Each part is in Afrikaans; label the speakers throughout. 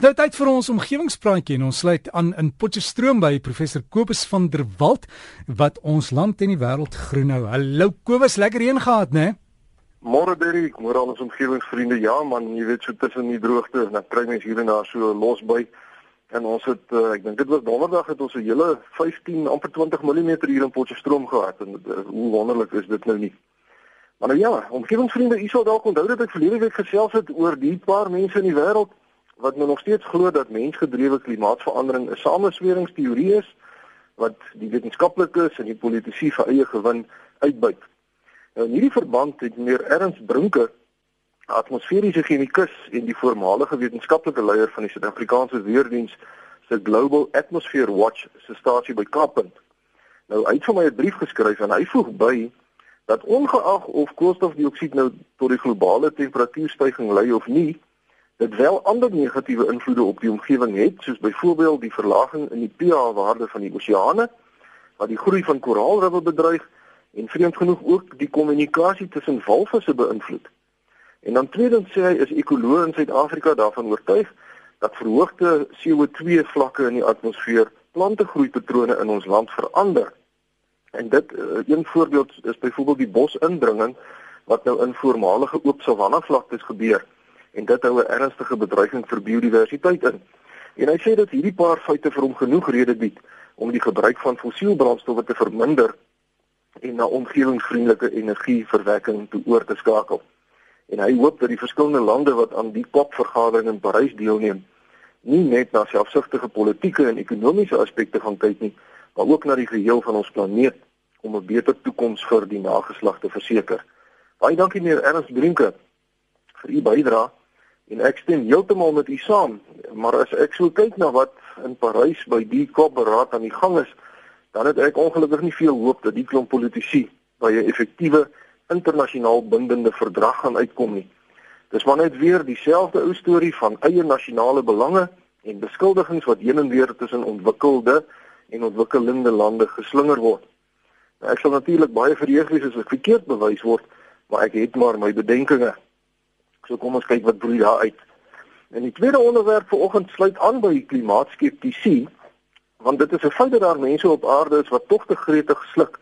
Speaker 1: Nou tyd vir ons omgewingspraatjie en ons sluit aan in Potchefstroom by professor Kobus van der Walt wat ons land en die wêreld groen hou. Hallo Kobus, lekker heen gehad, né?
Speaker 2: Môre Derrick, môre aan ons omgewingsvriende. Ja man, jy weet so tussen die droogte, dan kry mens hier en daar so los by. En ons het uh, ek dink dit was donderdag het ons 'n hele 15 amper 20 mm hier in Potchefstroom gehad en uh, hoe wonderlik is dit nou nie. Maar nou ja, omgewingsvriende, u sal dalk onthou dat ek verlede week gesels het oor die paar mense in die wêreld wat nou nog steeds glo dat mensgedrewe klimaatsverandering 'n samesweringsteorie is wat die wetenskaplikes en die politici vir eie gewin uitbuit. Nou in hierdie verband het meneer Ernst Brinke, atmosferiese chemikus en die voormalige wetenskaplike leier van die Suid-Afrikaanse Weerdiens se Global Atmosphere Watch se stasie by Kaappunt. Nou hy het vir my 'n brief geskryf en hy voeg by dat ongeag of koolstofdioksied nou tot die globale temperatuurstygings lei of nie, dit wel ander negatiewe invloede op die omgewing het, soos byvoorbeeld die verlaging in die pH-waarde van die oseane wat die groei van koraalriffe bedreig en vreemd genoeg ook die kommunikasie tussen walvisse beïnvloed. En dan tweedens sê hy is ekoloë in Suid-Afrika daarvan oortuig dat verhoogde CO2 vlakke in die atmosfeer plantegroeipatrone in ons land verander. En dit uh, een voorbeeld is byvoorbeeld die bosindringing wat nou in voormalige oop savanna vlaktes gebeur en dit hou 'n ernstige bedreiging vir biodiversiteit in. En hy sê dat hierdie paar feite vir hom genoeg rede bied om die gebruik van fossielbrandstowwe te verminder en na omgewingsvriendelike energieverwekking te oor te skakel. En hy hoop dat die verskillende lande wat aan die COP-vergadering in Parys deelneem, nie net na selfsugtige politieke en ekonomiese aspekte gaan kyk nie, maar ook na die geheel van ons planeet om 'n beter toekoms vir die nageslag te verseker. Baie dankie meneer Ernst Brinke vir u bydrae en ek stem heeltemal met u saam maar as ek so kyk na wat in Parys by die COP beraad aan die gang is dan het ek ongelukkig nie veel hoop dat die klomp politici by 'n effektiewe internasionaal bindende verdrag gaan uitkom nie. Dis maar net weer dieselfde ou storie van eie nasionale belange en beskuldigings wat heen en weer tussen ontwikkelde en ontwikkelende lande geslinger word. Nou, ek sal natuurlik baie verheug wees as ek verkeerd bewys word maar ek het maar my bedenkinge So kom ons kyk wat broei daar uit. En die tweede onderwerp vir oggend sluit aan by klimaatskeptisie, want dit is 'n feit dat daar mense op aarde is wat tog te gretig sluk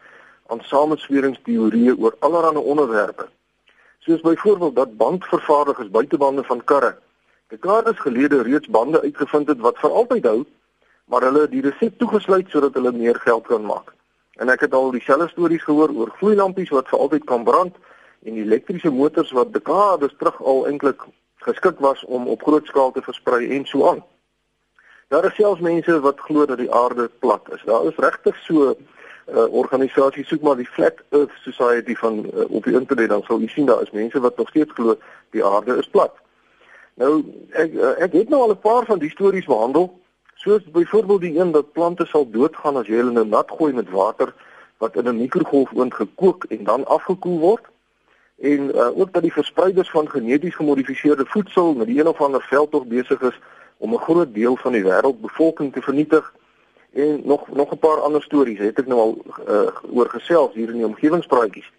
Speaker 2: aan samesweringsteorieë oor allerlei onderwerpe. Soos byvoorbeeld dat bandvervaardigers buitebande van karre dekades gelede reeds bande uitgevind het wat vir altyd hou, maar hulle die resep toegesluit sodat hulle meer geld kan maak. En ek het al dieselfde stories gehoor oor gloeilampies wat vir altyd kan brand en elektriese motors wat dekades terug al eintlik geskik was om op groot skaal te versprei en so aan. Daar is selfs mense wat glo dat die aarde plat is. Daar is regtig so 'n uh, organisasie soek maar die Flat Earth Society van uh, op die internet dan sal u sien daar is mense wat nog steeds glo die aarde is plat. Nou ek uh, ek het nou al 'n paar van die stories behandel. Soos byvoorbeeld die een dat plante sal doodgaan as jy hulle nou nat gooi met water wat in 'n mikrogolfoond gekook en dan afgekoel word en uh, ook dat die verspreiders van geneties gemodifiseerde voedsel met die een of ander veldtog besig is om 'n groot deel van die wêreldbevolking te vernietig en nog nog 'n paar ander stories het ek nou al uh, oor gesels hier in die omgewingspraatjies.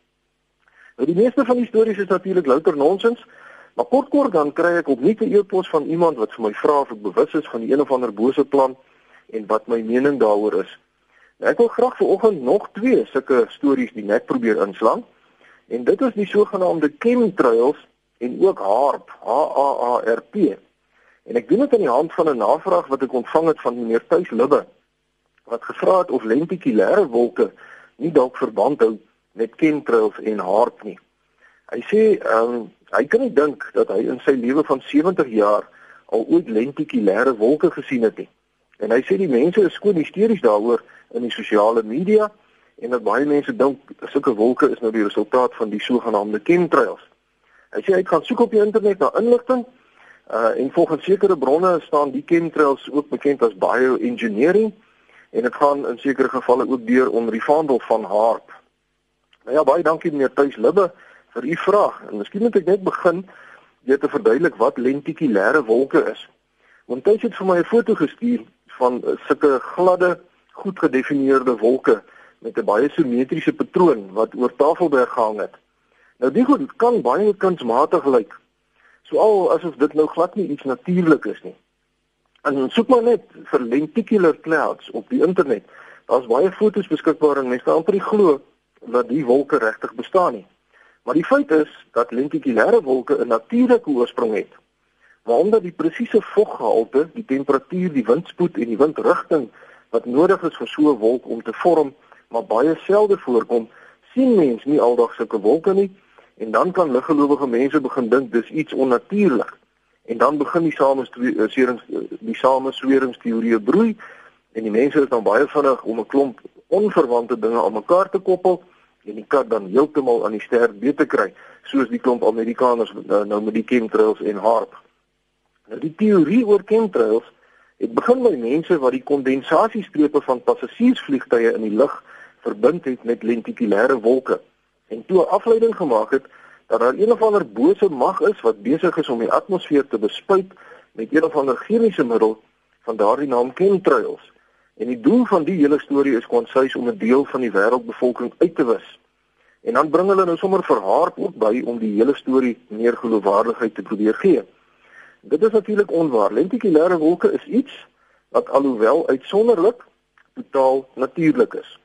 Speaker 2: Nou die meeste van die stories is natuurlik louter nonsens, maar kort kort dan kry ek opnuut 'n e-pos van iemand wat vir my vra of ek bewus is van die een of ander bose plan en wat my mening daaroor is. Nou, ek wil graag vanoggend nog twee sulke stories die net probeer inslaan. En dit is die sogenaamde chemtrails en ook HAARP, H A A R P. En ek doen dit aan die hand van 'n navraag wat ek ontvang het van meneer Tuis Libbe wat gevra het of lentikulêre wolke nie dalk verband hou met chemtrails en HAARP nie. Hy sê ehm um, hy kan nie dink dat hy in sy lewe van 70 jaar al ooit lentikulêre wolke gesien het nie. En hy sê die mense is skoon hysteries daaroor in die sosiale media en dat baie mense dink sulke wolke is nou die resultaat van die sogenaamde chemtrails. Hy sê hy gaan soek op die internet na inligting uh en volgens sekere bronne staan die chemtrails ook bekend as bioengineering en dit gaan in sekere gevalle ook deur onder die vaandel van HAARP. Nou ja, baie dankie meneer Tuis Libbe vir u vraag. En miskien moet ek net begin deur te verduidelik wat lentikulêre wolke is. Want hy het vir my 'n foto gestuur van sulke gladde, goed gedefinieerde wolke met 'n baie simmetriese patroon wat oor Tafelberg gehang het. Nou die goed kan baie kunsmatig lyk. So al asof dit nou glad nie iets natuurlik is nie. En soek maar net vir lenticular clouds op die internet. Daar's baie foto's beskikbaar en mense kan amper glo dat die wolke regtig bestaan nie. Maar die feit is dat lentikulêre wolke 'n natuurlike oorsprong het. Maar omdat die presiese voggehalte, die temperatuur, die windspoed en die windrigting wat nodig is vir so 'n wolk om te vorm, maar baie selde voorkom, sien mens nie aldag sulke wolke nie en dan kan liggelowige mense begin dink dis iets onnatuurlik. En dan begin die sameswerings die samesweringsteorieë broei en die mense is dan baie vinnig om 'n klomp onverwante dinge aan mekaar te koppel en die kat dan heeltemal aan die ster beter kry soos die klomp Amerikaners uh, nou met die chemtrails en HAARP. Nou die teorie oor chemtrails het begin by mense wat die kondensasiestrepe van passasiersvliegtuie in die lug verbind het met lentikulêre wolke en toe 'n afleiding gemaak het dat daar een of ander bose mag is wat besig is om die atmosfeer te bespuit met een of ander chemiese middel van daardie naam chemtrails. En die doel van die hele storie is kwansuis om 'n deel van die wêreldbevolking uit te wis. En dan bring hulle nou sommer verhaard ook by om die hele storie meer geloofwaardigheid te probeer gee. Dit is natuurlik onwaar. Lentikulêre wolke is iets wat alhoewel uitsonderlik totaal natuurlik is.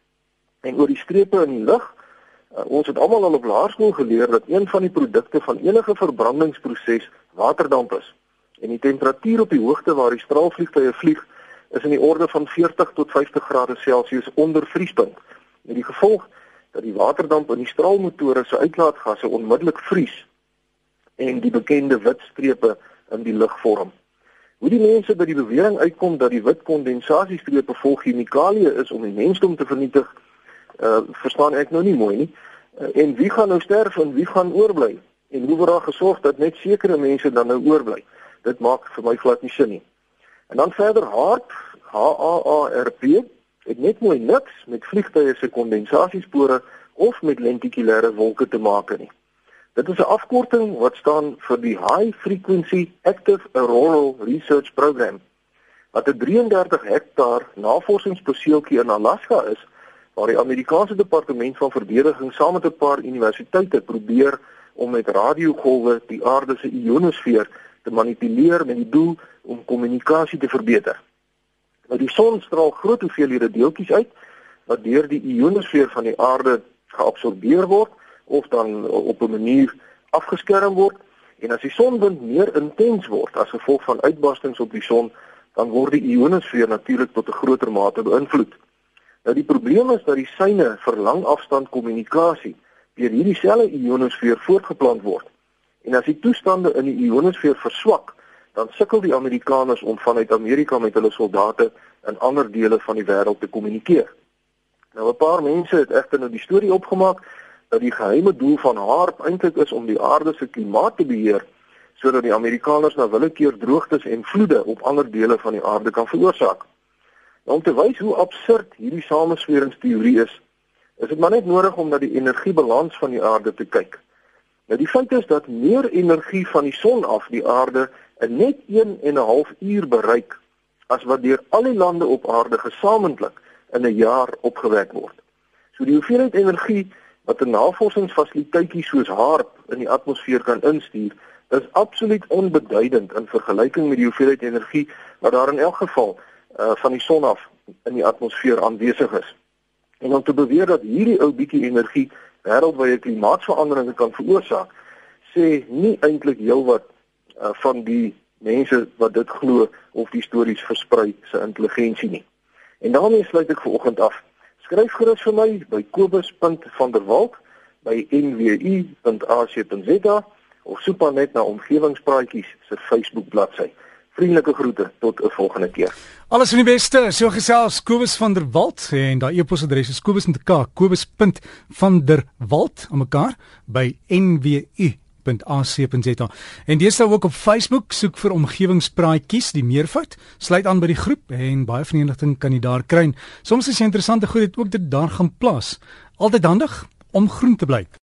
Speaker 2: En oor die strepe in die lug, uh, ons het almal al op laerskool geleer dat een van die produkte van enige verbrandingsproses waterdamp is. En die temperatuur op die hoogte waar die straalvliegtuie vlieg, is in die orde van 40 tot 50 grade Celsius onder vriespunt. Met die gevolg dat die waterdamp in die straalmotore se uitlaatgasse onmiddellik vries en die bekende wit strepe in die lug vorm. Hoe die mense by die bewering uitkom dat die wit kondensasiestrepe vol chemikalieë is om die mensdom te vernietig, uh verstaan ek nou nie mooi nie. Uh, en wie gaan nou sterf en wie gaan oorbly? En hoe word daar gesorg dat net sekere mense dan nou oorbly? Dit maak vir my glad nie sin nie. En dan verder HAARP het net mooi niks met vliegtye se kondensasiespore of met lentikulêre wolke te maak nie. Dit is 'n afkorting wat staan vir die High Frequency Active Auroral Research Program wat 'n 33 hektaar navorsingsperseeltjie in Alaska is waar die Amerikaanse Departement van Verdediging saam met 'n paar universiteite probeer om met radiogolwe die aarde se ionosfeer te manipuleer met die doel om kommunikasie te verbeter. Nou die son straal groot hoeveelhede deeltjies uit wat deur die ionosfeer van die aarde geabsorbeer word of dan op 'n manier afgeskerm word en as die sonwind meer intens word as gevolg van uitbarstings op die son dan word die ionosfeer natuurlik tot 'n groter mate beïnvloed. Nou die probleem is dat die syne vir langafstand kommunikasie deur hierdie selfe ionosfeer voortgeplant word. En as die toestande in die ionosfeer verswak, dan sukkel die Amerikaners om vanuit Amerika met hulle soldate in ander dele van die wêreld te kommunikeer. Nou 'n paar mense het egter nou die storie opgemaak dat die geheime doel van HAARP eintlik is om die aarde se klimaat te beheer sodat die Amerikaners na willekeur droogtes en vloede op ander dele van die aarde kan veroorsaak. Nou om te wys hoe absurd hierdie samesweringsteorie is, is dit maar net nodig om na die energiebalans van die aarde te kyk. Nou die feit is dat meer energie van die son af die aarde in net 1 en 'n half uur bereik as wat deur al die lande op aarde gesamentlik in 'n jaar opgewek word. So die hoeveelheid energie wat 'n navorsingsfasiliteitjie soos HAARP in die atmosfeer kan instuur, is absoluut onbeduidend in vergelyking met die hoeveelheid energie wat daar in elk geval uh, van die son af in die atmosfeer aanwesig is. En om te beweer dat hierdie ou bietjie energie wêreldwye klimaatsveranderinge kan veroorsaak, sê nie eintlik heelwat uh, van die mense wat dit glo of die stories versprei se intelligensie nie. En daarmee sluit ek vanoggend af. Skryf gerus vir my by kobus.vanderwalt by nwu.ac.za of soek maar net na omgewingspraatjies se Facebook bladsy. Vriendelike groete tot 'n volgende keer.
Speaker 1: Alles van die beste. So gesels Kobus van der Walt en daai e-posadres is kobus.k kobus.vanderwalt om mekaar by nwu www.ac.za. En dis nou ook op Facebook, soek vir omgewingspraatjies, die meervoud, sluit aan by die groep en baie van die inligting kan jy daar kry. Soms is interessante goed het ook dit daar gaan plaas. Altyd handig om groen te bly.